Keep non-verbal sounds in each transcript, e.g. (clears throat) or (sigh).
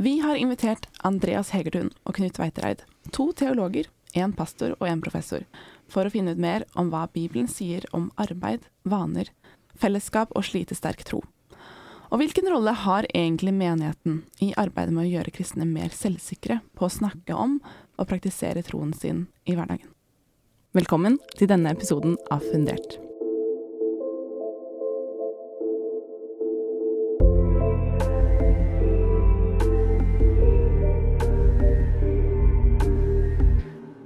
Vi har invitert Andreas Hegertun og Knut Veitereid, to teologer, en pastor og en professor, for å finne ut mer om hva Bibelen sier om arbeid, vaner, fellesskap og slitesterk tro. Og hvilken rolle har egentlig menigheten i arbeidet med å gjøre kristne mer selvsikre på å snakke om og praktisere troen sin i hverdagen? Velkommen til denne episoden av Fundert.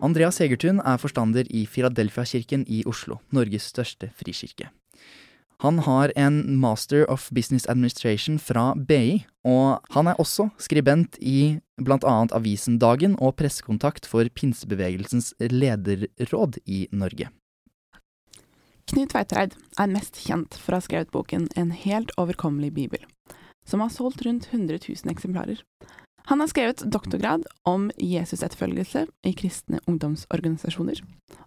Andreas Hegertun er forstander i Filadelfia-kirken i Oslo, Norges største frikirke. Han har en Master of Business Administration fra BI, og han er også skribent i annet avisen Dagen og pressekontakt for pinsebevegelsens lederråd i Norge. Knut Tveitereid er mest kjent for å ha skrevet boken En helt overkommelig bibel, som har solgt rundt 100 000 eksemplarer. Han har skrevet doktorgrad om Jesusetterfølgelse i kristne ungdomsorganisasjoner,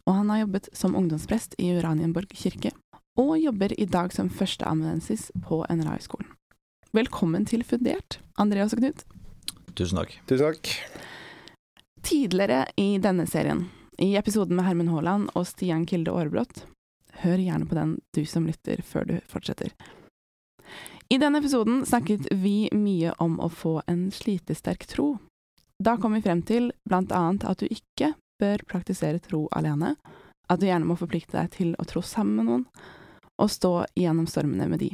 og han har jobbet som ungdomsprest i Uranienborg kirke, og jobber i dag som førsteamanuensis på NRA-skolen. Velkommen til Fundert, Andreas og Knut. Tusen takk. Tusen takk. Tidligere i denne serien, i episoden med Hermen Haaland og Stian Kilde Aarebrot, hør gjerne på den du som lytter før du fortsetter. I denne episoden snakket vi mye om å få en slitesterk tro. Da kom vi frem til blant annet at du ikke bør praktisere tro alene, at du gjerne må forplikte deg til å tro sammen med noen, og stå gjennom stormene med de.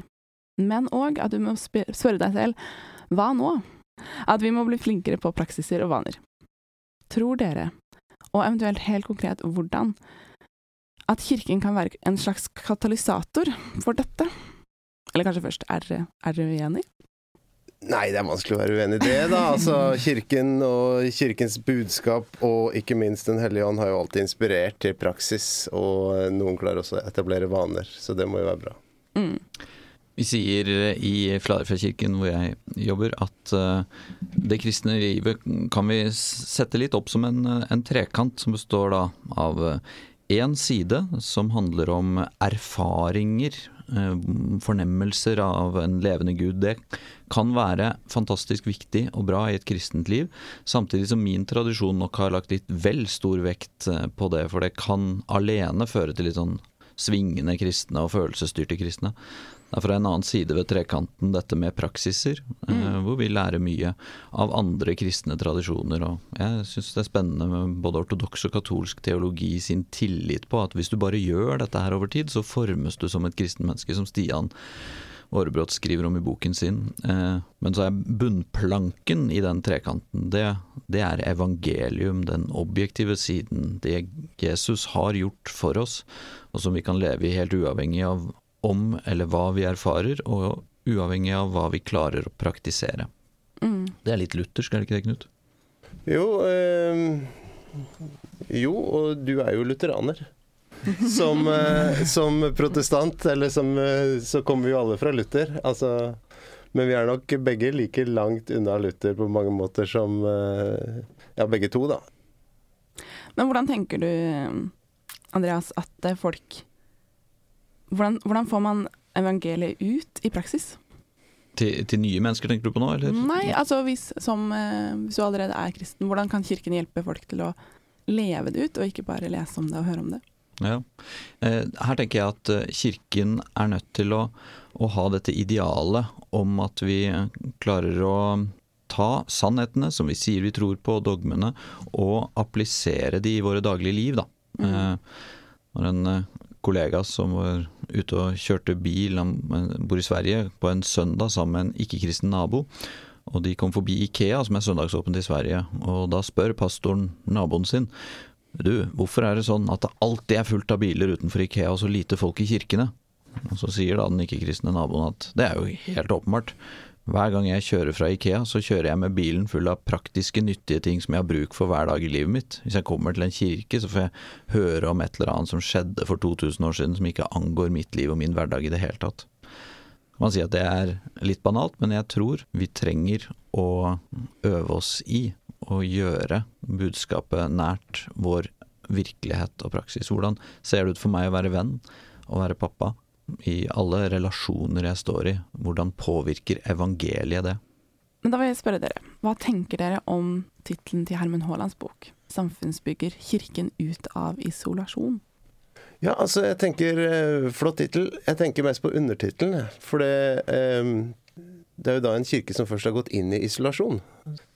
Men òg at du må spørre deg selv hva nå? At vi må bli flinkere på praksiser og vaner. Tror dere, og eventuelt helt konkret hvordan, at kirken kan være en slags katalysator for dette? Eller kanskje først, er er dere uenig? Nei, det er vanskelig å være uenig i det, da. Altså, Kirken og kirkens budskap, og ikke minst Den hellige ånd, har jo alltid inspirert til praksis. Og noen klarer også å etablere vaner, så det må jo være bra. Mm. Vi sier i Filadelfia-kirken hvor jeg jobber, at uh, det kristne livet kan vi sette litt opp som en, en trekant som består da av én side som handler om erfaringer Eh, fornemmelser av en levende gud. Det kan være fantastisk viktig og bra i et kristent liv, samtidig som min tradisjon nok har lagt litt vel stor vekt eh, på det, for det kan alene føre til litt sånn svingende kristne og følelsesstyrte kristne. Det er fra en annen side ved trekanten dette med praksiser, eh, mm. hvor vi lærer mye av andre kristne tradisjoner. Og jeg syns det er spennende med både ortodoks og katolsk teologi sin tillit på at hvis du bare gjør dette her over tid, så formes du som et kristen menneske, som Stian Aarebrot skriver om i boken sin. Eh, men så er bunnplanken i den trekanten, det, det er evangelium, den objektive siden. Det Jesus har gjort for oss, og som vi kan leve i helt uavhengig av om eller hva vi erfarer, og uavhengig av hva vi klarer å praktisere. Mm. Det er litt luthersk, er det ikke det, Knut? Jo, øh, jo, og du er jo lutheraner. (laughs) Som, øh, som protestant, eller som, øh, så kommer vi jo alle fra Luther. Altså, men vi er nok begge like langt unna Luther på mange måter som Ja, begge to, da. Men hvordan tenker du, Andreas, at folk hvordan, hvordan, får man evangeliet ut i praksis? Til, til, nye mennesker tenker du på nå, eller? Nei, altså hvis, som, eh, hvis, du allerede er kristen, hvordan kan kirken hjelpe folk til å leve det ut, og ikke bare lese om det og høre om det? Ja. Eh, her tenker jeg at eh, kirken er nødt til å, å ha dette idealet om at vi klarer å ta sannhetene som vi sier vi tror på, dogmene, og applisere de i våre daglige liv, da. Mm. Når en kollega som var ute og kjørte bil, han bor i Sverige, på en søndag sammen med en ikke-kristen nabo. Og de kom forbi Ikea, som er søndagsåpent i Sverige, og da spør pastoren naboen sin du, hvorfor er det sånn at det alltid er fullt av biler utenfor Ikea og så lite folk i kirkene? Og så sier da den ikke-kristne naboen at det er jo helt åpenbart. Hver gang jeg kjører fra Ikea, så kjører jeg med bilen full av praktiske, nyttige ting som jeg har bruk for hver dag i livet mitt. Hvis jeg kommer til en kirke, så får jeg høre om et eller annet som skjedde for 2000 år siden som ikke angår mitt liv og min hverdag i det hele tatt. Man sier at det er litt banalt, men jeg tror vi trenger å øve oss i å gjøre budskapet nært vår virkelighet og praksis. Hvordan ser det ut for meg å være venn og være pappa? I alle relasjoner jeg står i, hvordan påvirker evangeliet det? Men da vil jeg spørre dere, Hva tenker dere om tittelen til Hermen Haalands bok? 'Samfunnsbygger kirken ut av isolasjon'? Ja, altså, jeg tenker eh, Flott tittel. Jeg tenker mest på undertittelen. For det, eh, det er jo da en kirke som først har gått inn i isolasjon.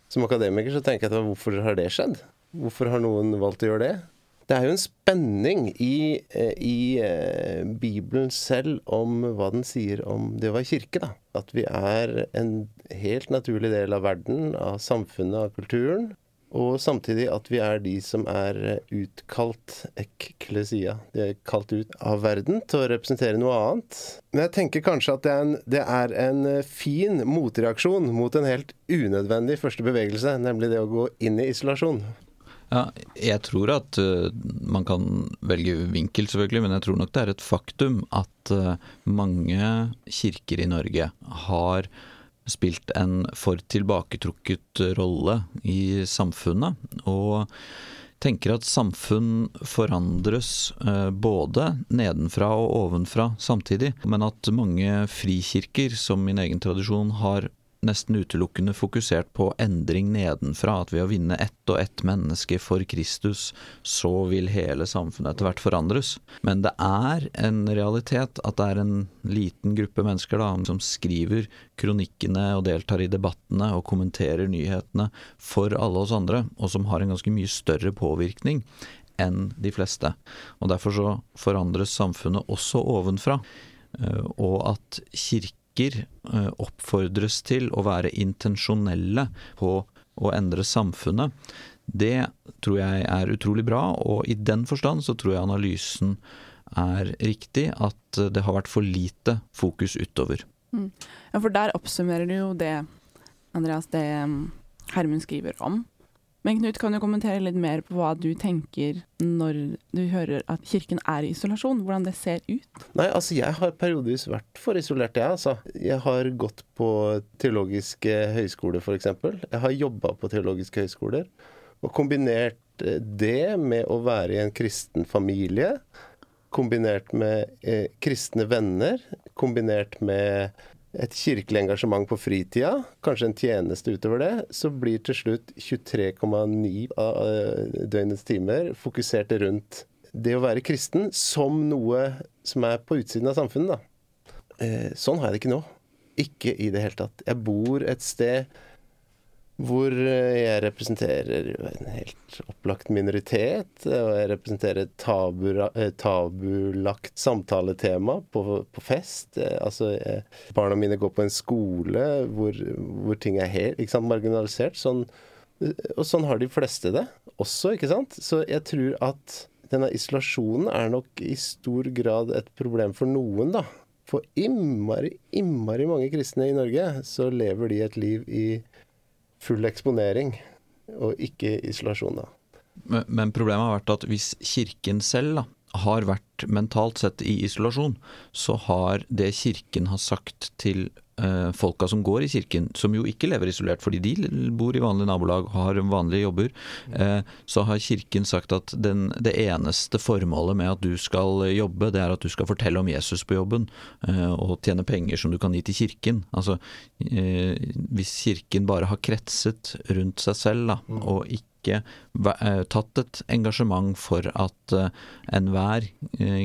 Som akademiker så tenker jeg at hvorfor har det skjedd? Hvorfor har noen valgt å gjøre det? Det er jo en spenning i, eh, i eh, Bibelen selv om hva den sier om det å være kirke. da. At vi er en helt naturlig del av verden, av samfunnet, av kulturen. Og samtidig at vi er de som er utkalt ekklesia. De er kalt ut av verden til å representere noe annet. Men jeg tenker kanskje at det er en, det er en eh, fin motreaksjon mot en helt unødvendig første bevegelse, nemlig det å gå inn i isolasjon. Ja, jeg tror at uh, man kan velge vinkel, selvfølgelig, men jeg tror nok det er et faktum at uh, mange kirker i Norge har spilt en for tilbaketrukket rolle i samfunnet. Og tenker at samfunn forandres uh, både nedenfra og ovenfra samtidig. Men at mange frikirker, som min egen tradisjon, har nesten utelukkende fokusert på endring nedenfra. At ved å vinne ett og ett menneske for Kristus, så vil hele samfunnet etter hvert forandres. Men det er en realitet at det er en liten gruppe mennesker da, som skriver kronikkene og deltar i debattene og kommenterer nyhetene for alle oss andre, og som har en ganske mye større påvirkning enn de fleste. Og Derfor så forandres samfunnet også ovenfra. Eh, og at kirken kirker eh, oppfordres til å være intensjonelle på å endre samfunnet, det tror jeg er utrolig bra. Og i den forstand så tror jeg analysen er riktig, at det har vært for lite fokus utover. Mm. Ja, for der oppsummerer du jo det, Andreas, det Hermund skriver om. Men Knut, kan du kommentere litt mer på hva du tenker når du hører at kirken er i isolasjon? Hvordan det ser ut? Nei, altså jeg har periodevis vært for isolert, jeg, altså. Jeg har gått på teologiske høyskoler, f.eks. Jeg har jobba på teologiske høyskoler. Og kombinert eh, det med å være i en kristen familie, kombinert med eh, kristne venner, kombinert med et kirkelig engasjement på fritida, kanskje en tjeneste utover det, så blir til slutt 23,9 av eh, døgnets timer fokusert rundt det å være kristen som noe som er på utsiden av samfunnet. Da. Eh, sånn har jeg det ikke nå. Ikke i det hele tatt. Jeg bor et sted hvor eh, jeg representerer en helt opplagt minoritet. Og jeg representerer et tabu, eh, tabulagt samtaletema på, på, fest. Altså, altså, barna mine går på en skole hvor, hvor ting er helt sant, marginalisert. Sånn, og sånn har de fleste det også, ikke sant. Så jeg tror at denne isolasjonen er nok i stor grad et problem for noen, da. For innmari, innmari mange kristne i Norge så lever de et liv i full eksponering, og ikke isolasjon. da. Men, men problemet har vært at hvis Kirken selv da, har vært mentalt sett i isolasjon, så har det Kirken har sagt til folka som går i kirken, som jo ikke lever isolert fordi de bor i vanlige nabolag og har vanlige jobber, eh, så har Kirken sagt at den, det eneste formålet med at du skal jobbe, det er at du skal fortelle om Jesus på jobben eh, og tjene penger som du kan gi til kirken. Altså, eh, hvis Kirken bare har kretset rundt seg selv da, mm. og ikke eh, tatt et engasjement for at enhver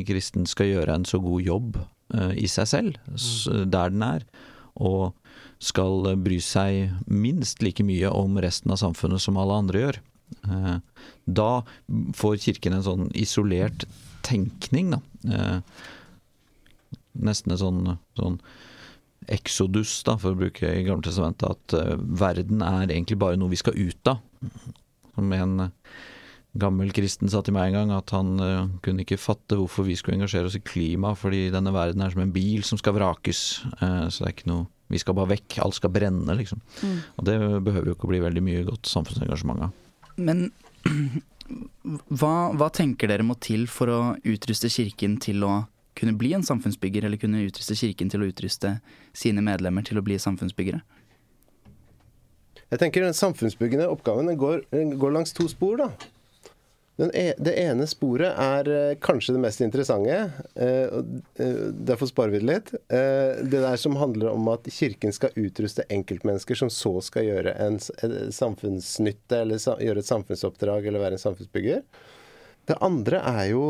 kristen skal gjøre en så god jobb i seg selv, mm. der den er, og skal bry seg minst like mye om resten av samfunnet som alle andre gjør. Da får Kirken en sånn isolert tenkning, da. Nesten en sånn, sånn eksodus, da, for å bruke i Gamle testamentet, at verden er egentlig bare noe vi skal ut av. Som en gammel kristen sa til meg en gang, at han uh, kunne ikke fatte hvorfor vi skulle engasjere oss i klima, fordi denne verden er som en bil som skal vrakes. Uh, så det er ikke noe Vi skal bare vekk. Alt skal brenne, liksom. Mm. Og det behøver jo ikke å bli veldig mye godt samfunnsengasjement av. Men (clears throat) hva, hva, tenker dere må til for å utruste Kirken til å kunne bli en samfunnsbygger, eller kunne utruste Kirken til å utruste sine medlemmer til å bli samfunnsbyggere? Jeg tenker Den samfunnsbyggende oppgaven går, går, langs to spor. da. E, det ene sporet er eh, kanskje det mest interessante. Eh, eh, derfor sparer vi det litt. det der som handler om at Kirken skal utruste enkeltmennesker som så skal gjøre en, samfunnsnytte, eller gjøre et samfunnsoppdrag, eller være en samfunnsbygger. Det andre er jo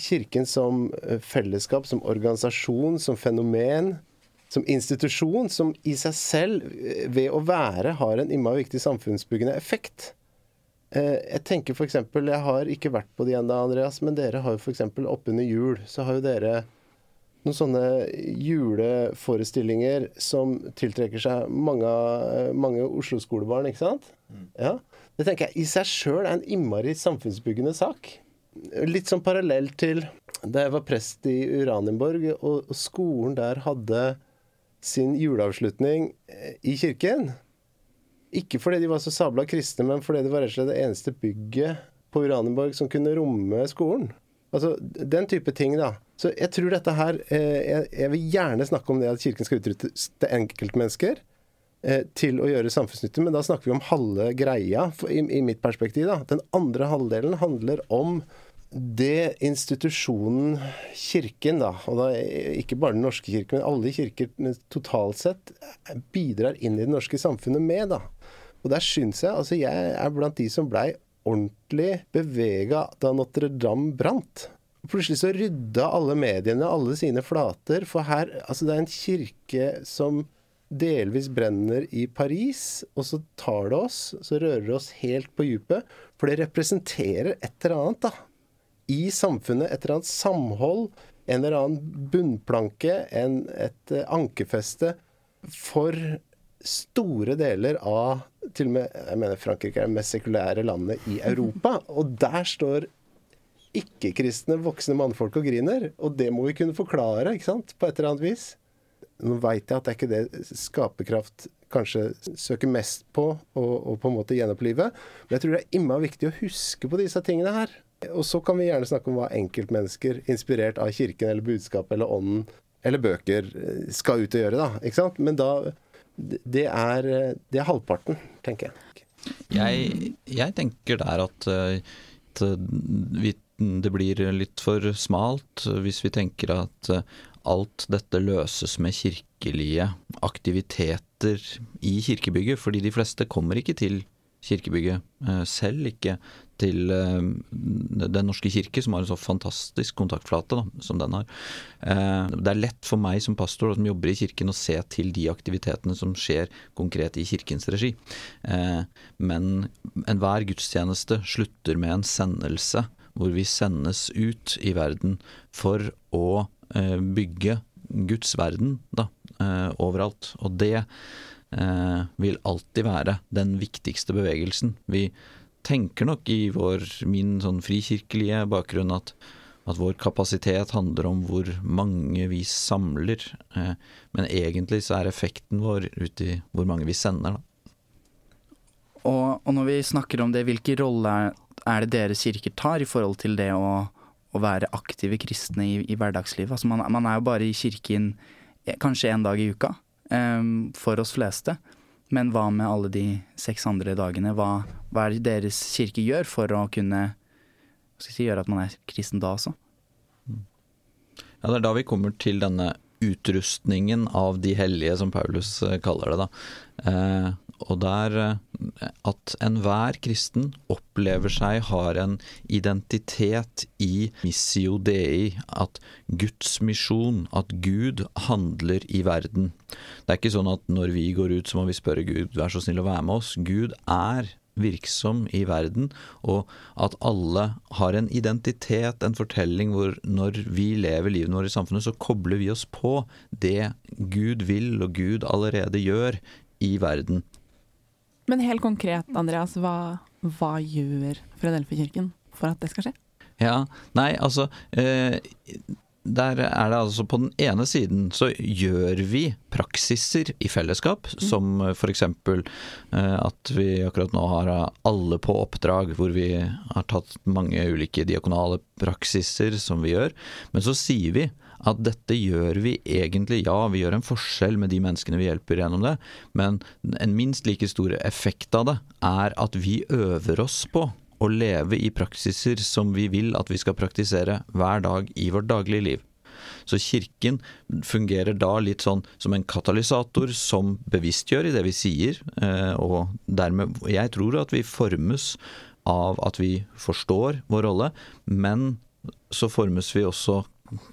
Kirken som fellesskap, som organisasjon, som fenomen. Som institusjon som i seg selv, ved å være, har en innmari viktig samfunnsbyggende effekt. Eh, jeg tenker f.eks. Jeg har ikke vært på de ennå, Andreas, men dere har jo f.eks. oppunder jul, så har jo dere noen sånne juleforestillinger som tiltrekker seg mange, mange Oslo-skolebarn, ikke sant? Mm. Ja. Det tenker jeg i seg sjøl er en innmari samfunnsbyggende sak. Litt sånn parallell til da jeg var prest i Uranienborg, og skolen der hadde sin juleavslutning i kirken. Ikke fordi de var så sabla kristne, men fordi det var rett og slett det eneste bygget på Uranienborg som kunne romme skolen. Altså den type ting, da. Så jeg tror dette her eh, jeg, vil gjerne snakke om det at Kirken skal utruste enkeltmennesker eh, til å gjøre samfunnsnytte, men da snakker vi om halve greia, i, i mitt perspektiv. da. Den andre halvdelen handler om det institusjonen Kirken, da, og da ikke bare Den norske kirken, men alle kirker totalt sett, bidrar inn i det norske samfunnet med, da. Og der syns jeg altså jeg er blant de som blei ordentlig bevega da Notre-Dame brant. Plutselig så rydda alle mediene alle sine flater, for her Altså, det er en kirke som delvis brenner i Paris, og så tar det oss, så rører det oss helt på djupet. For det representerer et eller annet, da. I samfunnet. Et eller annet samhold. En eller annen bunnplanke. En, et ankefeste ankerfeste for store deler av til og med jeg mener Frankrike er det mest sekulære landet i Europa. (laughs) Og der står ikke-kristne voksne mannfolk og griner. Og det må vi kunne forklare, ikke sant? På et eller annet vis. Nå veit jeg at det er ikke det skaperkraft kanskje søker mest på og, på en måte gjenopplive, men jeg tror det er immer viktig å huske på disse tingene her. Og så kan vi gjerne snakke om hva enkeltmennesker, inspirert av kirken eller budskapet eller ånden eller bøker, skal ut og gjøre, da. Ikke sant? Men da det er, det er halvparten, tenker jeg. Jeg, jeg tenker der at, at vi, det blir litt for smalt hvis vi tenker at alt dette løses med kirkelige aktiviteter i kirkebygget, fordi de fleste kommer ikke til kirkebygget eh, selv, ikke til eh, Den norske kirke, som har en så fantastisk kontaktflate da, som den har. Eh, det er lett for meg som pastor som jobber i kirken å se til de aktivitetene som skjer konkret i kirkens regi. Men enhver gudstjeneste slutter med en sendelse hvor vi sendes ut i verden for å bygge Guds verden da, overalt. Og det eh, vil alltid være den viktigste bevegelsen. Vi tenker nok i vår, min sånn frikirkelige bakgrunn at, at vår kapasitet handler om hvor mange vi samler, eh, men egentlig så er effekten vår ut i hvor mange vi sender, da. Og, og, når vi snakker om det, hvilken rolle er, det deres kirker tar i forhold til det å, å være aktive kristne i, i hverdagslivet? Altså man, man, er jo bare i kirken eh, kanskje en dag i uka. Ehm, for oss fleste. Men hva med alle de seks andre dagene? Hva, hva er det deres kirke gjør for å kunne si, gjøre at man er kristen da også? Ja, Det er da vi kommer til denne utrustningen av de hellige, som Paulus eh, kaller det. da. Eh, og der eh, at enhver kristen opplever seg har en identitet i missio dei, at Guds misjon, at Gud handler i verden. Det er ikke sånn at når vi går ut, så må vi spørre Gud, vær så snill å være med oss. Gud er virksom i verden, og at alle har en identitet, en fortelling hvor når vi lever livet vårt i samfunnet, så kobler vi oss på det Gud vil og Gud allerede gjør i verden. Men helt konkret, Andreas, hva, hva gjør Filadelfia-kirken for at det skal skje? Ja, nei, altså eh, der er det altså på den ene siden så gjør vi praksiser i fellesskap, mm. som f.eks. Eh, at vi akkurat nå har alle på oppdrag, hvor vi har tatt mange ulike diakonale praksiser som vi gjør. Men så sier vi at dette gjør vi egentlig, ja, vi gjør en forskjell med de menneskene vi hjelper gjennom det, men en minst like stor effekt av det er at vi øver oss på å leve i praksiser som vi vil at vi skal praktisere hver dag i vårt daglige liv. Så kirken fungerer da litt sånn som en katalysator som bevisstgjør i det vi sier, eh, og dermed Jeg tror at vi formes av at vi forstår vår rolle, men så formes vi også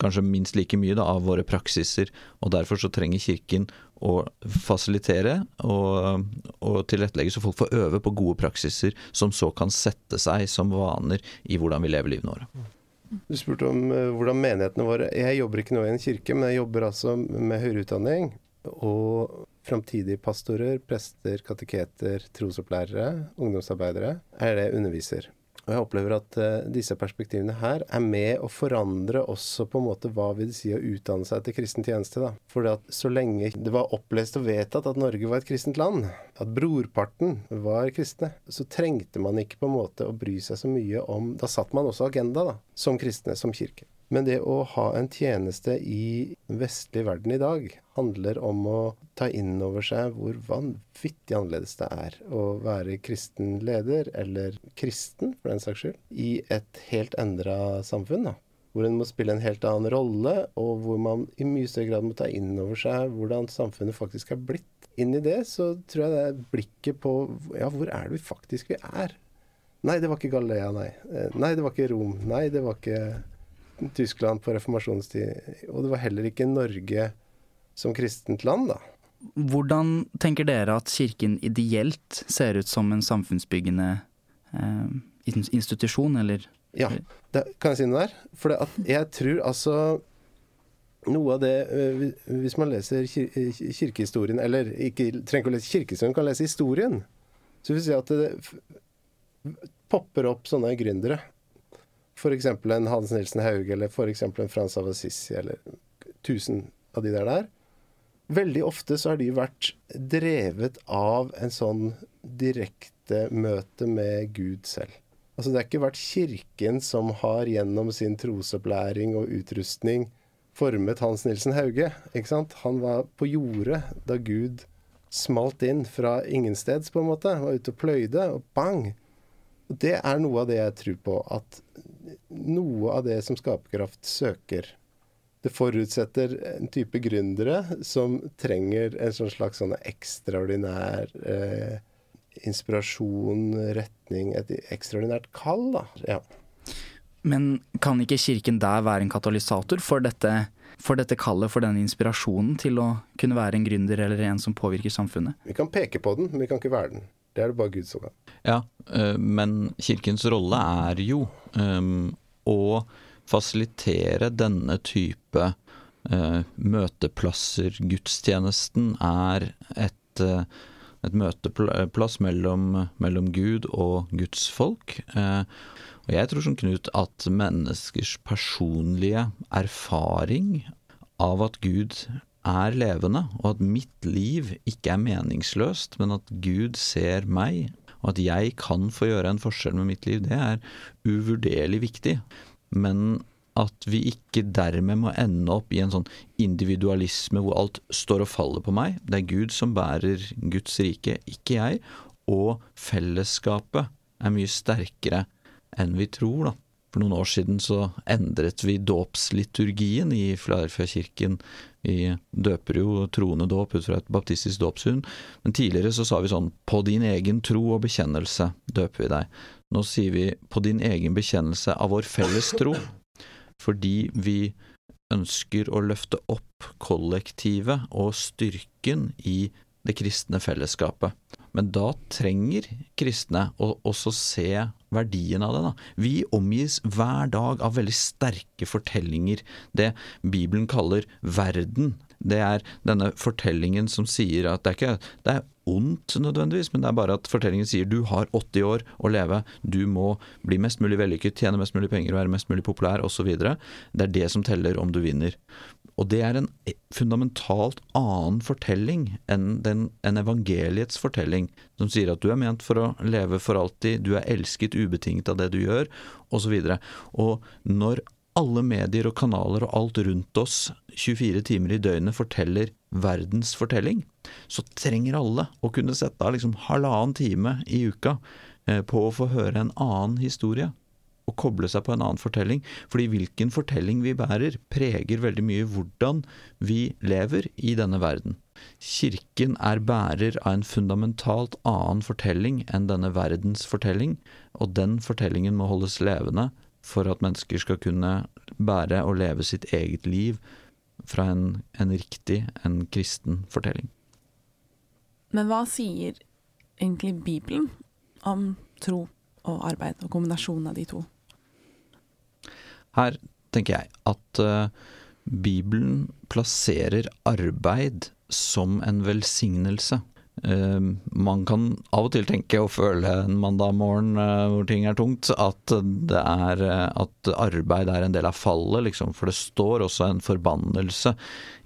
kanskje minst like mye da, av våre praksiser, og derfor så trenger Kirken å fasilitere og, og tilrettelegge så folk får øve på gode praksiser som så kan sette seg som vaner i hvordan vi lever livene våre. Du spurte om uh, hvordan menighetene våre Jeg jobber ikke nå i en kirke, men jeg jobber altså med høyere utdanning. Og framtidige pastorer, prester, kateketer, trosopplærere, ungdomsarbeidere er det jeg underviser. Og jeg opplever at uh, disse perspektivene her er med å forandre også på en måte hva vil det si å utdanne seg til kristen tjeneste. For så lenge det var opplest og vedtatt at Norge var et kristent land, at brorparten var kristne, så trengte man ikke på en måte å bry seg så mye om Da satt man også agenda, da, som kristne, som kirke. Men det å ha en tjeneste i den vestlige verden i dag handler om å ta inn over seg hvor vanvittig annerledes det er å være kristen leder, eller kristen for den saks skyld, i et helt endra samfunn. da. Hvor en må spille en helt annen rolle, og hvor man i mye større grad må ta inn over seg hvordan samfunnet faktisk er blitt. Inn i det så tror jeg det er blikket på ja, hvor er det vi faktisk vi er? Nei, det var ikke Galilea, nei. Eh, nei, det var ikke Rom. Nei, det var ikke Tyskland på reformasjonstid. Og det var heller ikke Norge som kristent land, da. Hvordan tenker dere at kirken ideelt ser ut som en samfunnsbyggende eh, institusjon, eller? Ja, det, kan jeg si noe der? For jeg tror altså noe av det eh, Hvis man leser kirkehistorien, eller ikke trenger ikke å lese kirkehistorien, kan lese historien, så vil vi si at det popper opp sånne gründere F.eks. en Hans Nilsen Hauge, eller f.eks. en Frans av Assisi, eller tusen av de der der. Veldig ofte så har de vært drevet av en sånn direkte møte med Gud selv. Altså det har ikke vært Kirken som har gjennom sin trosopplæring og utrustning formet Hans Nilsen Hauge. ikke sant? Han var på jordet da Gud smalt inn fra ingensteds, på en måte. Var ute og pløyde, og bang! Og Det er noe av det jeg tror på. At noe av det som Skaperkraft søker Det forutsetter en type gründere som trenger en sånn slags sånn ekstraordinær eh, inspirasjon, retning, et ekstraordinært kall, da. Ja. Men kan ikke Kirken der være en katalysator for dette, for dette kallet, for denne inspirasjonen til å kunne være en gründer eller en som påvirker samfunnet? Vi kan peke på den, men vi kan ikke være den. Det er det bare Gud som kan. Ja, eh, men kirkens rolle er jo um, å fasilitere denne type uh, møteplasser. Gudstjenesten er et, uh, et møteplass mellom, mellom, Gud og Guds folk. Uh, og jeg tror som Knut at menneskers personlige erfaring av at Gud er levende, og at mitt liv ikke er meningsløst, men at Gud ser meg, og at jeg kan få gjøre en forskjell med mitt liv, det er uvurderlig viktig. Men at vi ikke dermed må ende opp i en sånn individualisme hvor alt står og faller på meg. Det er Gud som bærer Guds rike, ikke jeg. Og fellesskapet er mye sterkere enn vi tror, da. For noen år siden så endret vi dåpsliturgien i Filadelfia-kirken. Vi døper jo troende dåp ut fra et baptistisk dåpshund, men tidligere så sa vi sånn på din egen tro og bekjennelse døper vi deg. Nå sier vi på din egen bekjennelse av vår felles tro, fordi vi ønsker å løfte opp kollektivet og styrken i det kristne fellesskapet. Men da trenger kristne å også se verdien av det. da. Vi omgis hver dag av veldig sterke fortellinger. Det Bibelen kaller verden. Det er denne fortellingen som sier at det er ikke det er ondt nødvendigvis, men det er bare at fortellingen sier du har 80 år å leve, du må bli mest mulig vellykket, tjene mest mulig penger, være mest mulig populær osv. Det er det som teller om du vinner. Og det er en fundamentalt annen fortelling enn, den, en evangeliets fortelling, som sier at du er ment for å leve for alltid, du er elsket ubetinget av det du gjør, osv. Og, så og når alle medier og kanaler og alt rundt oss 24 timer i døgnet forteller verdens fortelling, så trenger alle å kunne sette av liksom halvannen time i uka eh, på å få høre en annen historie. Og koble seg på en annen fortelling. Fordi hvilken fortelling vi bærer, preger veldig mye hvordan vi lever i denne verden. Kirken er bærer av en fundamentalt annen fortelling enn denne verdens fortelling, og den fortellingen må holdes levende for at mennesker skal kunne bære og leve sitt eget liv fra en, en riktig, en kristen fortelling. Men hva sier egentlig Bibelen om tro og arbeid, og kombinasjonen av de to? Her tenker jeg at uh, Bibelen plasserer arbeid som en velsignelse. Uh, man kan av og til tenke og føle en mandag morgen uh, hvor ting er tungt, at, er, uh, at arbeid er en del av fallet, liksom. For det står også en forbannelse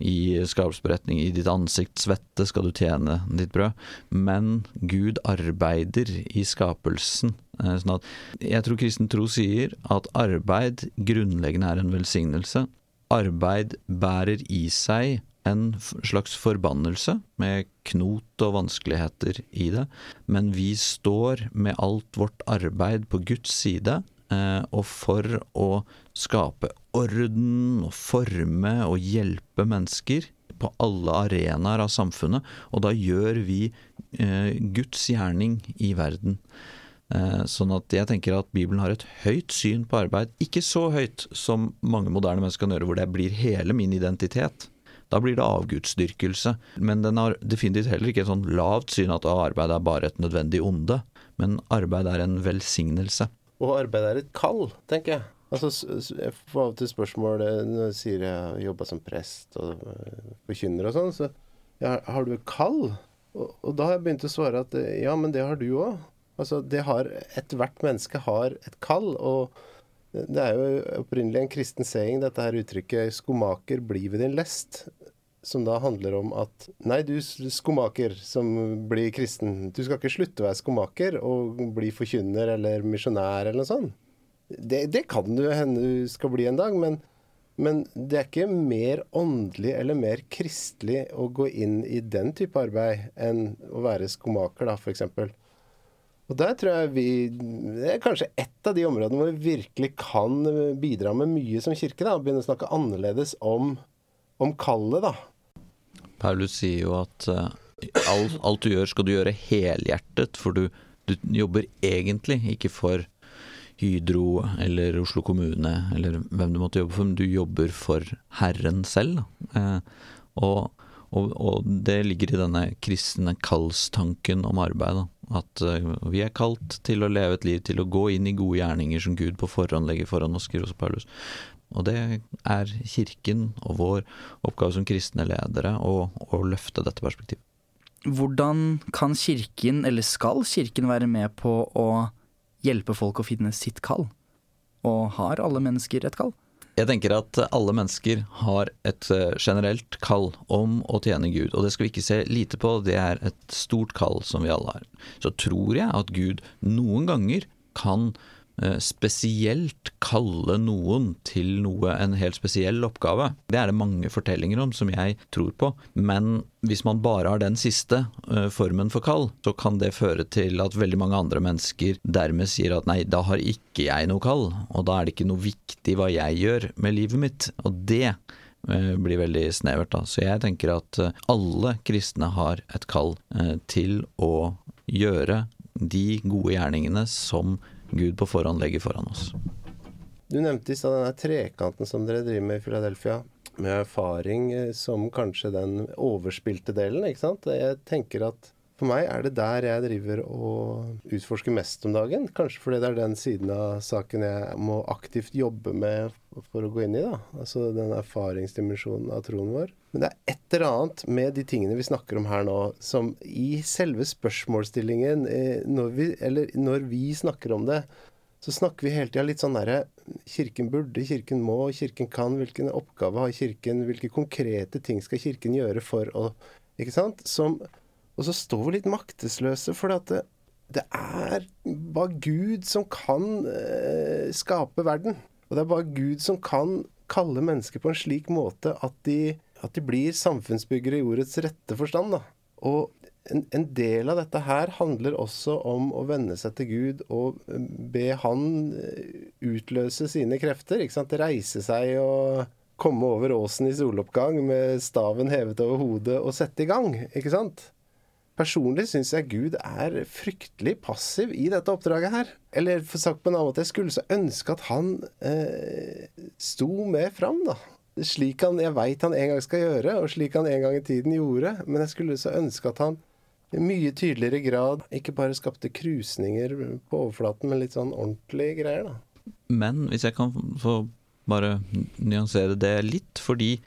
i skapsberetning. I ditt ansikt svette skal du tjene ditt brød. Men Gud arbeider i skapelsen. Sånn at jeg tror kristen tro sier at arbeid grunnleggende er en velsignelse. Arbeid bærer i seg en slags forbannelse, med knot og vanskeligheter i det, men vi står med alt vårt arbeid på Guds side, eh, og for å skape orden og forme og hjelpe mennesker på alle arenaer av samfunnet, og da gjør vi eh, Guds gjerning i verden. Eh, sånn at jeg tenker at Bibelen har et høyt syn på arbeid. Ikke så høyt som mange moderne mennesker kan gjøre, hvor det blir hele min identitet. Da blir det avgudsdyrkelse. Men den har definitivt heller ikke et sånn lavt syn at arbeid er bare et nødvendig onde. Men arbeid er en velsignelse. Og arbeid er et kall, tenker jeg. Altså, Jeg får av og til spørsmål eh, når jeg sier jeg har jobba som prest og eh, forkynner og sånn, så ja, har du et kall? Og, og, da har jeg begynt å svare at ja, men det har du òg. Altså, det Ethvert menneske har et kall. og det er jo opprinnelig en kristen saying, dette her uttrykket 'skomaker, bli ved din lest'. Som da handler om at nei, du skomaker som blir kristen, du skal ikke slutte å være skomaker og bli forkynner eller misjonær eller noe sånt. Det, det kan du hende du skal bli en dag, men, men det er ikke mer åndelig eller mer kristelig å gå inn i den type arbeid enn å være skomaker, da, f.eks. Og der tror jeg vi Det er kanskje ett av de områdene hvor vi virkelig kan bidra med mye som kirke. da, Begynne å snakke annerledes om, om kallet, da. Paulus sier jo at uh, alt, alt, du gjør, skal du gjøre helhjertet, for du, du, jobber egentlig ikke for Hydro eller Oslo kommune eller hvem du måtte jobbe for, men du jobber for Herren selv. Uh, og, og, og, det ligger i denne kristne kallstanken om arbeid. da at uh, vi er kalt til å leve et liv, til å gå inn i gode gjerninger som Gud på forhånd legger foran oss, skriver også Paulus. Og det er kirken og vår oppgave som kristne ledere å, å løfte dette perspektivet. Hvordan kan kirken, eller skal kirken være med på å hjelpe folk å finne sitt kall? Og har alle mennesker et kall? Jeg tenker at alle mennesker har et eh, generelt kall om å tjene Gud, og det skal vi ikke se lite på, det er et stort kall som vi alle har. Så tror jeg at Gud noen ganger kan spesielt kalle noen til noe, en helt spesiell oppgave. Det er det mange fortellinger om som jeg tror på. Men hvis man bare har den siste uh, formen for kall, så kan det føre til at veldig mange andre mennesker dermed sier at nei, da har ikke jeg noe kall, og da er det ikke noe viktig hva jeg gjør med livet mitt. Og det uh, blir veldig snevert, da. Så jeg tenker at alle kristne har et kall til å gjøre de gode gjerningene som Gud på forhånd legger foran oss. Du nevnte i stad denne trekanten som dere driver med i Philadelphia. Med erfaring eh, som kanskje den overspilte delen, ikke sant. Jeg tenker at for meg er det der jeg driver og utforsker mest om dagen. Kanskje fordi det er den siden av saken jeg må aktivt jobbe med for å gå inn i. da. Altså den erfaringsdimensjonen av troen vår. Men det er et eller annet med de tingene vi snakker om her nå, som i selve spørsmålsstillingen, eh, når vi, eller når vi snakker om det, så snakker vi hele tida litt sånn derre Kirken burde, Kirken må, Kirken kan. Hvilken oppgave har Kirken? Hvilke konkrete ting skal Kirken gjøre for å Ikke sant? Som og så står vi litt maktesløse, for det, det, er bare Gud som kan eh, skape verden. Og det er bare Gud som kan kalle mennesker på en slik måte at de, at de blir samfunnsbyggere i ordets rette forstand. Da. Og en, en, del av dette her handler også om å venne seg til Gud og eh, be Han eh, utløse sine krefter. ikke sant? Reise seg og komme over åsen i soloppgang med staven hevet over hodet og sette i gang. ikke sant? Personlig syns jeg Gud er fryktelig passiv i dette oppdraget her. Eller for sagt på en annen måte, jeg skulle så ønske at han eh, sto med fram, da. Slik han jeg veit han en gang skal gjøre, og slik han en gang i tiden gjorde. Men jeg skulle så ønske at han i mye tydeligere grad ikke bare skapte krusninger på overflaten, men litt sånn ordentlige greier, da. Men hvis jeg kan få bare nyansere det litt, fordi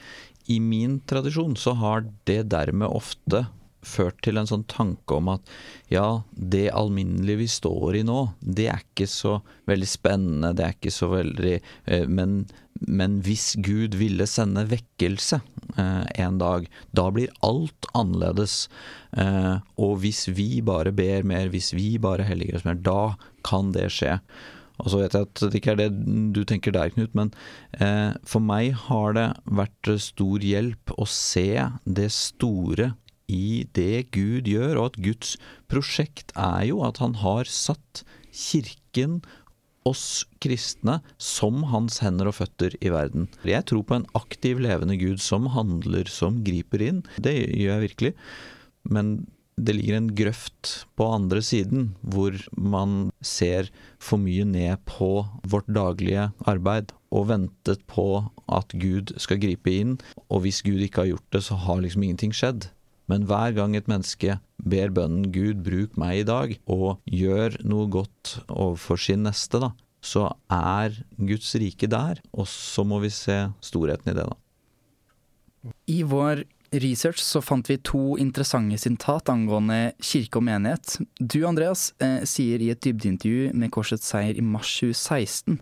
i min tradisjon så har det dermed ofte ført til en sånn tanke om at ja, det alminnelige vi står i nå, det er ikke så veldig spennende, det er ikke så veldig eh, men, men, hvis Gud ville sende vekkelse eh, en dag, da blir alt annerledes. Eh, og hvis vi bare ber mer, hvis vi bare helliger oss mer, da kan det skje. Og så vet jeg at det ikke er det du tenker der, Knut, men eh, for meg har det vært stor hjelp å se det store i det Gud gjør, og at Guds prosjekt er jo at han har satt kirken, oss kristne, som hans hender og føtter i verden. Jeg tror på en aktiv, levende Gud som handler, som griper inn. Det gjør jeg virkelig. Men det ligger en grøft på andre siden, hvor man ser for mye ned på vårt daglige arbeid og ventet på at Gud skal gripe inn. Og hvis Gud ikke har gjort det, så har liksom ingenting skjedd. Men hver gang et menneske ber bønnen 'Gud, bruk meg i dag', og gjør noe godt overfor sin neste, da, så er Guds rike der. Og så må vi se storheten i det, da. I vår research så fant vi to interessante sitat angående kirke og menighet. Du Andreas eh, sier i et dybdeintervju med Korsets seier i mars 2016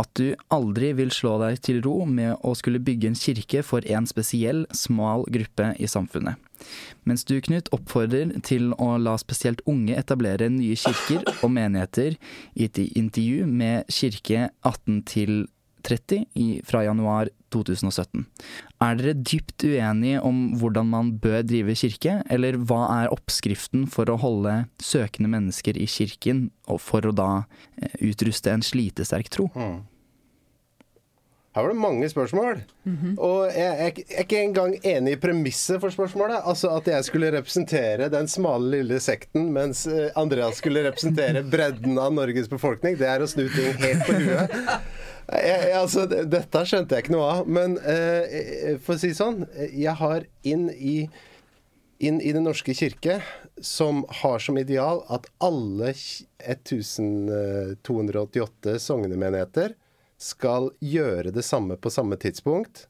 at du aldri vil slå deg til ro med å skulle bygge en kirke for en spesiell, smal gruppe i samfunnet. Mens du, Knut, oppfordrer til å la spesielt unge etablere nye kirker og menigheter i et intervju med Kirke 18 til 30 i, fra januar 2017. Er dere dypt uenige om hvordan man bør drive kirke, eller hva er oppskriften for å holde søkende mennesker i kirken, og for å da eh, utruste en slitesterk tro? Mm. Her var det mange spørsmål. Mm -hmm. Og jeg, jeg, jeg, er ikke engang enig i premisset for spørsmålet. Altså at jeg skulle representere den smale, lille sekten, mens eh, Andreas skulle representere bredden av Norges befolkning. Det er å snu ting helt på huet. Jeg, altså, dette skjønte jeg ikke noe av. Men eh, for å si sånn, jeg har inn i, inn i Den norske kirke, som har som ideal at alle 1288 sognemenigheter skal gjøre det samme på samme tidspunkt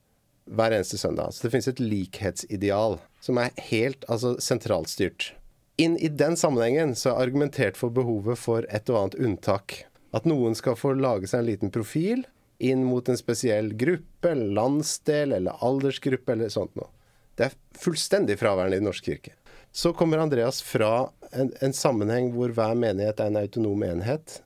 hver eneste søndag. Så det finnes et likhetsideal som er helt altså, sentralstyrt. Inn i den sammenhengen så er argumentert for behovet for et og annet unntak. At noen skal få lage seg en liten profil inn mot en spesiell gruppe, landsdel eller aldersgruppe eller sånt noe. Det er fullstendig fraværende i Den norske kirke. Så kommer Andreas fra en, en sammenheng hvor hver menighet er en autonom enhet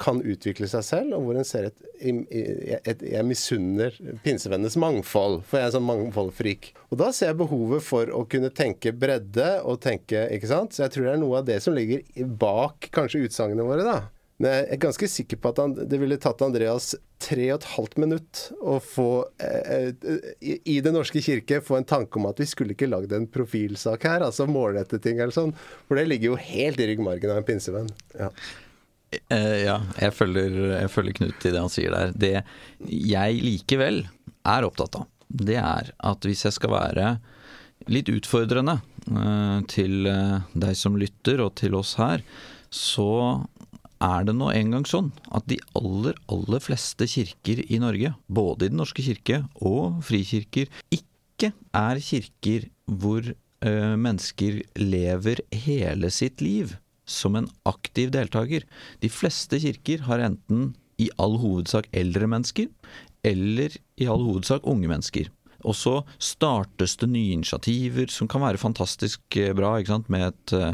kan utvikle seg selv, og hvor en ser et, et, et Jeg misunner pinsevennenes mangfold, for jeg er en sånn mangfoldfrik. Og da ser jeg behovet for å kunne tenke bredde og tenke Ikke sant? Så jeg tror det er noe av det som ligger bak kanskje utsagnene våre, da. Men jeg er ganske sikker på at han, det ville tatt Andreas tre og et halvt minutt å få eh, eh i Den norske kirke få en tanke om at vi skulle ikke lagd en profilsak her, altså målrette ting eller sånn. For det ligger jo helt i ryggmargen av en pinsevenn. Ja. Eh, ja, jeg følger, jeg følger, Knut i det han sier der. Det jeg likevel er opptatt av, det er at hvis jeg skal være litt utfordrende eh, til eh, deg som lytter og til oss her, så er det nå engang sånn at de aller, aller fleste kirker i Norge, både i Den norske kirke og frikirker, ikke er kirker hvor mennesker lever hele sitt liv som en aktiv deltaker. De fleste kirker har enten i all hovedsak eldre mennesker, eller i all hovedsak unge mennesker. Og så startes det nye initiativer som kan være fantastisk eh, bra, med et uh,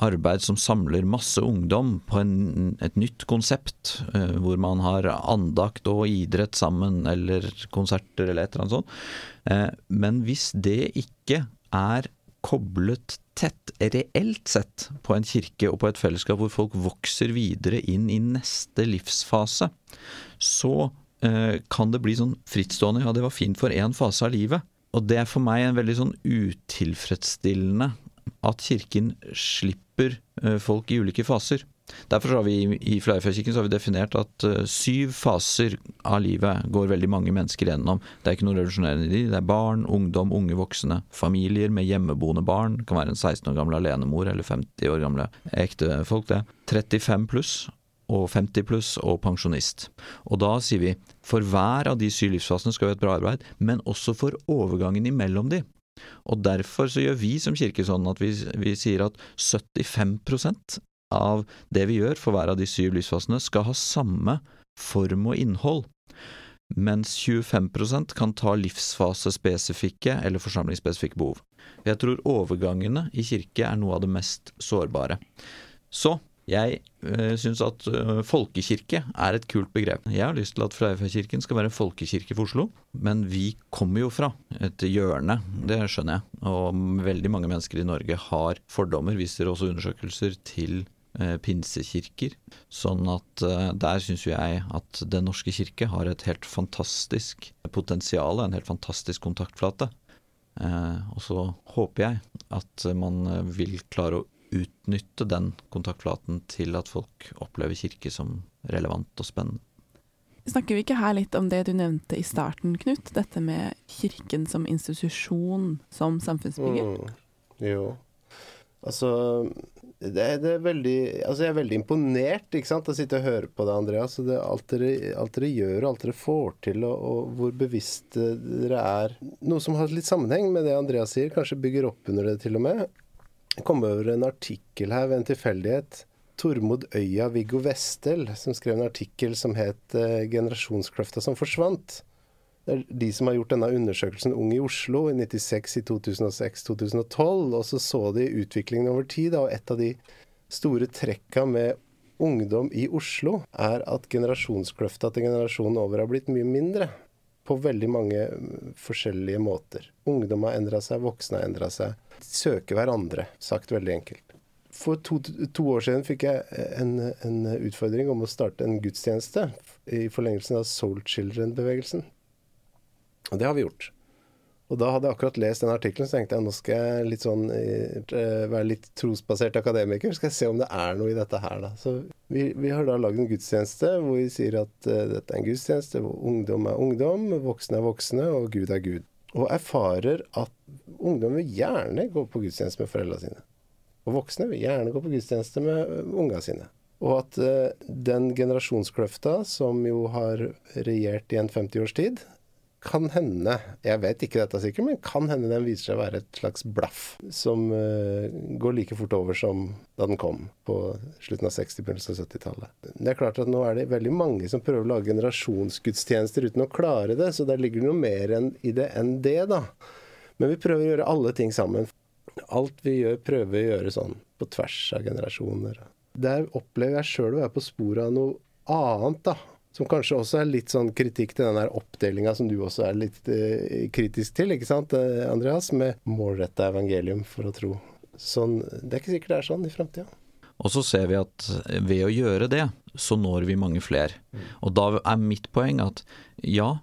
arbeid som samler masse ungdom på en, et nytt konsept, eh, hvor man har andakt og idrett sammen, eller konserter eller et eller annet sånt. Eh, men hvis det ikke er koblet tett, reelt sett, på en kirke og på et fellesskap hvor folk vokser videre inn i neste livsfase, så eh, kan det bli sånn frittstående ja, det var fint for én fase av livet. Og det er for meg en veldig sånn utilfredsstillende at kirken slipper eh, folk i ulike faser. Derfor har vi i Fleifjordkirken definert at uh, syv faser av livet går veldig mange mennesker gjennom. Det er ikke noe revolusjonerende i de. Det er barn, ungdom, unge voksne. Familier med hjemmeboende barn. Det kan være en 16 år gammel alenemor eller 50 år gamle ektefolk, det. 35 pluss og 50 pluss og pensjonist. Og da sier vi for hver av de syv livsfasene skal vi ha et bra arbeid, men også for overgangen imellom de. Og derfor så gjør vi som kirke sånn at vi, vi sier at 75 av det vi gjør for hver av de syv livsfasene, skal ha samme form og innhold, mens 25% kan ta livsfasespesifikke eller forsamlingsspesifikke behov. Jeg tror overgangene i kirke er noe av det mest sårbare. Så jeg øh, syns at øh, folkekirke er et kult begrep. Jeg har lyst til at Freifjordkirken skal være en folkekirke for Oslo, men vi kommer jo fra et hjørne, det skjønner jeg. Og veldig mange mennesker i Norge har fordommer, viser også undersøkelser, til Eh, pinsekirker. Sånn at eh, der syns jeg at Den norske kirke har et helt fantastisk potensial, en helt fantastisk kontaktflate. Eh, og så håper jeg at man vil klare å utnytte den kontaktflaten til at folk opplever kirke som relevant og spennende. Snakker vi ikke her litt om det du nevnte i starten, Knut? Dette med kirken som institusjon, som samfunnsbygger? Mm, jo. Altså det, det, er veldig Altså, jeg er veldig imponert ikke sant, å sitte og høre på det, Andreas. Det, alt, dere, alt dere gjør, og alt dere får til, og, og hvor bevisst dere er. Noe som har litt sammenheng med det Andreas sier, kanskje bygger opp under det til og med. Jeg kom over en artikkel her ved en tilfeldighet. Tormod Øya Viggo Vestel, som skrev en artikkel som het eh, 'Generasjonskløfta som forsvant'. Det er de som har gjort denne undersøkelsen Ung i Oslo i 96, i 2006, 2012. Og så så de utviklingen over tid. Og et av de store trekka med ungdom i Oslo er at generasjonskløfta til generasjonen over har blitt mye mindre. På veldig mange forskjellige måter. Ungdom har endra seg, voksne har endra seg. De søker hverandre, sagt veldig enkelt. For to, to, år siden fikk jeg en, en utfordring om å starte en gudstjeneste i forlengelsen av Soul Children-bevegelsen. Og det har vi gjort. Og da hadde jeg akkurat lest den artikkelen, så tenkte jeg nå skal jeg litt sånn, eh, være litt trosbasert akademiker. Skal jeg se om det er noe i dette her, da. Så vi, vi har da lagd en gudstjeneste hvor vi sier at uh, dette er en gudstjeneste hvor ungdom er ungdom, voksne er voksne, og Gud er Gud. Og erfarer at ungdom vil gjerne gå på gudstjeneste med foreldrene sine. Og voksne vil gjerne gå på gudstjeneste med uh, unga sine. Og at uh, den generasjonskløfta, som jo har regjert i en 50 års tid, kan hende, jeg vet ikke dette sikkert, men kan hende den viser seg å være et slags blaff som uh, går like fort over som da den kom på slutten av 60- begynnelsen av 70-tallet. Det er klart at nå er det veldig mange som prøver å lage generasjonsgudstjenester uten å klare det, så der ligger det noe mer i det enn det, da. Men vi prøver å gjøre alle ting sammen. Alt vi gjør, prøver å gjøre sånn på tvers av generasjoner. Der opplever jeg sjøl å være på sporet av noe annet, da. Som kanskje også er litt sånn kritikk til den der oppdelinga som du også er litt eh, kritisk til, ikke sant, eh, Andreas? Med målretta evangelium for å tro. Sånn, det er ikke sikkert det er sånn i framtida. Og så ser vi at ved å gjøre det, så når vi mange flere. Mm. Og da er mitt poeng at ja,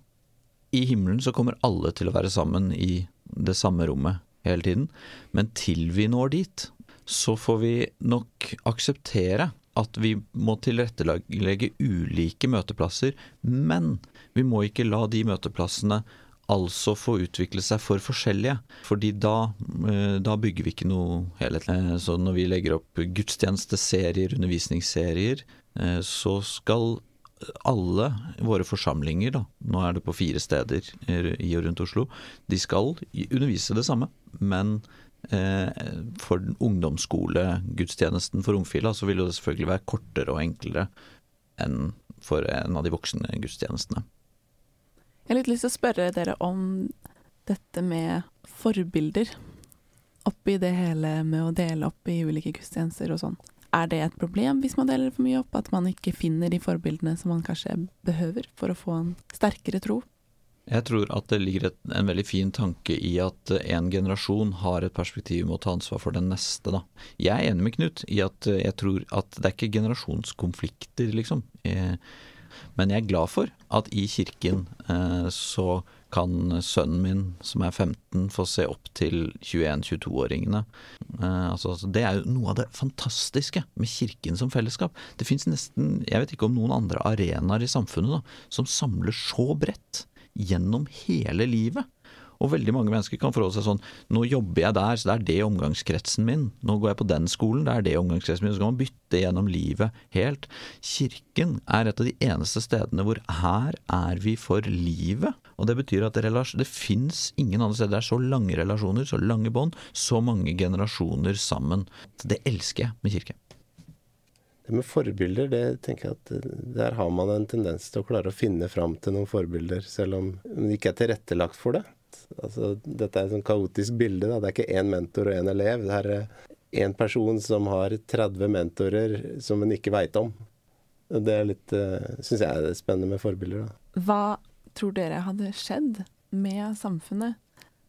i himmelen så kommer alle til å være sammen i det samme rommet hele tiden. Men til vi når dit, så får vi nok akseptere at vi må tilrettelegge ulike møteplasser, men vi må ikke la de møteplassene altså få utvikle seg for forskjellige. Fordi da, eh, da bygger vi ikke noe helhetlig. Eh, så når vi legger opp gudstjenesteserier, undervisningsserier, eh, så skal alle våre forsamlinger, da, nå er det på fire steder i og rundt Oslo, de skal undervise det samme, men for ungdomsskolegudstjenesten for ungfila så vil det selvfølgelig være kortere og enklere enn for en av de voksne gudstjenestene. Jeg har litt lyst til å spørre dere om dette med forbilder oppi det hele med å dele opp i ulike gudstjenester og sånn. Er det et problem hvis man deler for mye opp, at man ikke finner de forbildene som man kanskje behøver for å få en sterkere tro? Jeg tror at det ligger et, en veldig fin tanke i at en generasjon har et perspektiv med å ta ansvar for den neste. Da. Jeg er enig med Knut i at jeg tror at det er ikke generasjonskonflikter, liksom. Eh, men jeg er glad for at i kirken eh, så kan sønnen min, som er 15, få se opp til 21-22-åringene. Eh, altså, det er jo noe av det fantastiske med kirken som fellesskap. Det fins nesten, jeg vet ikke om noen andre arenaer i samfunnet da, som samler så bredt gjennom hele livet. Og veldig mange mennesker kan forholde seg sånn Nå jobber jeg der, så det er det omgangskretsen min. Nå går jeg på den skolen, det er det omgangskretsen min. Så kan man bytte gjennom livet helt. Kirken er et av de eneste stedene hvor her er vi for livet. Og det betyr at det, det fins ingen andre steder. Det er så lange relasjoner, så lange bånd, så mange generasjoner sammen. Det elsker jeg med kirke. Det med forbilder, det tenker jeg at eh, der har man en tendens til å klare å finne fram til noen forbilder, selv om det ikke er tilrettelagt for det. Altså, dette er et sånn kaotisk bilde. Da. Det er ikke én mentor og én elev. Det er én person som har 30 mentorer som en ikke veit om. Det er litt, uh, syns jeg er spennende med forbilder. Da. Hva tror dere hadde skjedd med samfunnet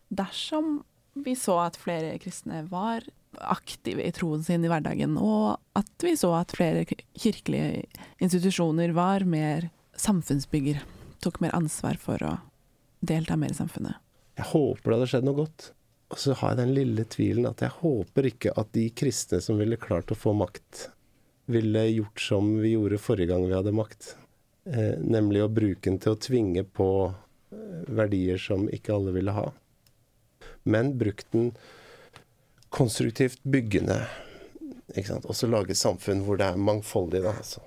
dersom vi så at flere kristne var aktive i troen sin i hverdagen, og at vi så at flere kirkelige institusjoner var mer samfunnsbygger, tok mer ansvar for å delta mer i samfunnet. Jeg håper det hadde skjedd noe godt. Og så har jeg den lille tvilen at jeg håper ikke at de kristne som ville klart å få makt, ville gjort som vi gjorde forrige gang vi hadde makt. Eh, nemlig å bruke den til å tvinge på eh, verdier som ikke alle ville ha. Men brukt den konstruktivt byggende. Og så lage et samfunn hvor det er mangfoldig, da. altså.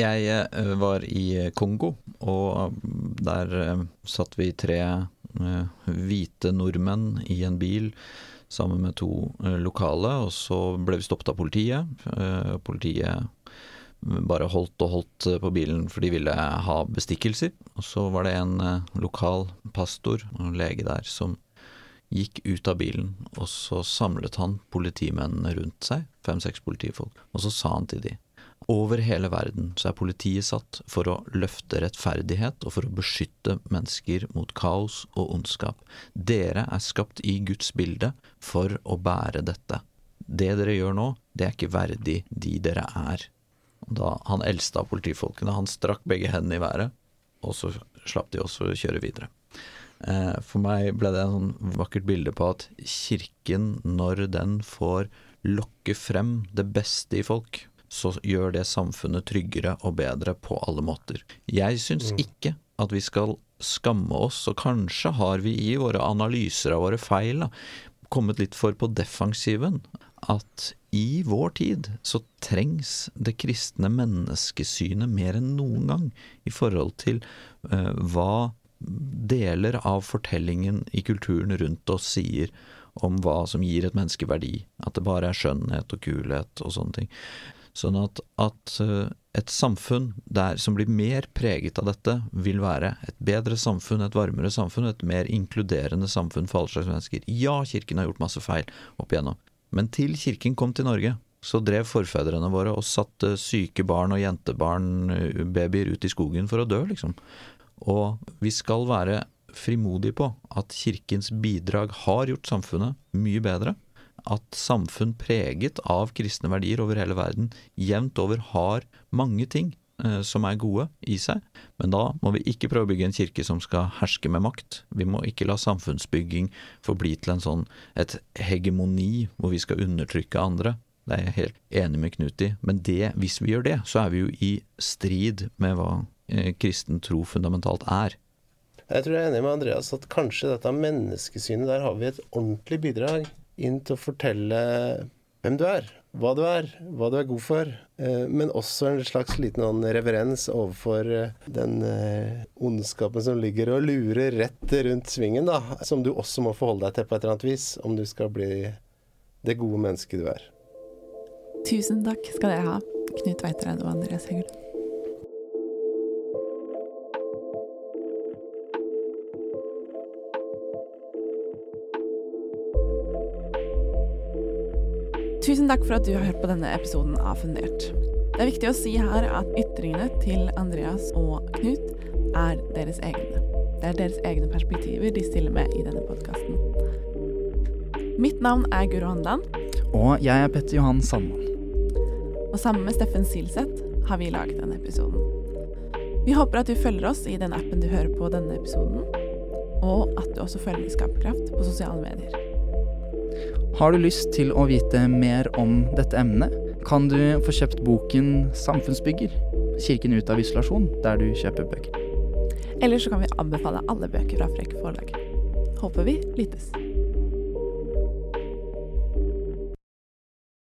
Jeg eh, var i Kongo, og der eh, satt vi tre eh, hvite nordmenn i en bil sammen med to lokale, og så ble vi stoppet av politiet. Politiet bare holdt og holdt på bilen for de ville ha bestikkelser. Og så var det en lokal pastor og lege der som gikk ut av bilen, og så samlet han politimennene rundt seg, fem-seks politifolk, og så sa han til de over hele verden så er politiet satt for å løfte rettferdighet og for å beskytte mennesker mot kaos og ondskap. Dere er skapt i Guds bilde for å bære dette. Det dere gjør nå, det er ikke verdig de dere er. Da Han eldste av politifolkene, han strakk begge hendene i været, og så slapp de også kjøre videre. Eh, for meg ble det en sånn vakkert bilde på at kirken, når den får lokke frem det beste i folk, så gjør det samfunnet tryggere og bedre på alle måter. Jeg syns mm. ikke at vi skal skamme oss, og kanskje har vi i våre analyser av våre feil da, kommet litt for på defensiven. At i vår tid så trengs det kristne menneskesynet mer enn noen gang i forhold til uh, hva deler av fortellingen i kulturen rundt oss sier om hva som gir et menneske verdi. At det bare er skjønnhet og kulhet og sånne ting. Sånn at, at eh, et samfunn der som blir mer preget av dette, vil være et bedre samfunn, et varmere samfunn, et mer inkluderende samfunn for alle slags mennesker. Ja, Kirken har gjort masse feil opp igjennom, men til Kirken kom til Norge, så drev forfedrene våre og satte syke barn og jentebarn, eh, babyer, ut i skogen for å dø, liksom. Og vi skal være frimodige på at kirkens bidrag har gjort samfunnet mye bedre. At samfunn preget av kristne verdier over hele verden jevnt over har mange ting eh, som er gode i seg. Men da må vi ikke prøve å bygge en kirke som skal herske med makt. Vi må ikke la samfunnsbygging forbli til en sånn et hegemoni hvor vi skal undertrykke andre. Det er jeg helt enig med Knut i. Men det, hvis vi gjør det, så er vi jo i strid med hva kristen tro fundamentalt er. Jeg tror jeg er enig med Andreas at kanskje dette menneskesynet, der har vi et ordentlig bidrag inn til å fortelle hvem du er, hva du er, hva du er god for. Eh, men også en slags liten sånn reverens overfor eh, den ondskapen som ligger og lurer rett rundt svingen, da. Som du også må forholde deg til på et eller annet vis, om du skal bli det gode mennesket du er. Tusen takk skal dere ha, Knut Veitereid og Andreas Hegel. Tusen takk for at du har hørt på denne episoden av Fundert. Det er viktig å si her at ytringene til Andreas og Knut er deres egne. Det er deres egne perspektiver de stiller med i denne podkasten. Mitt navn er Guro Handland. Og jeg er Petter Johan Sandmann. og sammen med Steffen Silseth har vi laget denne episoden. Vi håper at du følger oss i den appen du hører på denne episoden, og at du også følger Skaperkraft på sosiale medier. Har du lyst til å vite mer om dette emnet, kan du få kjøpt boken 'Samfunnsbygger kirken ut av isolasjon' der du kjøper bøker. Eller så kan vi anbefale alle bøker fra Frekk forlag. Håper vi lyttes.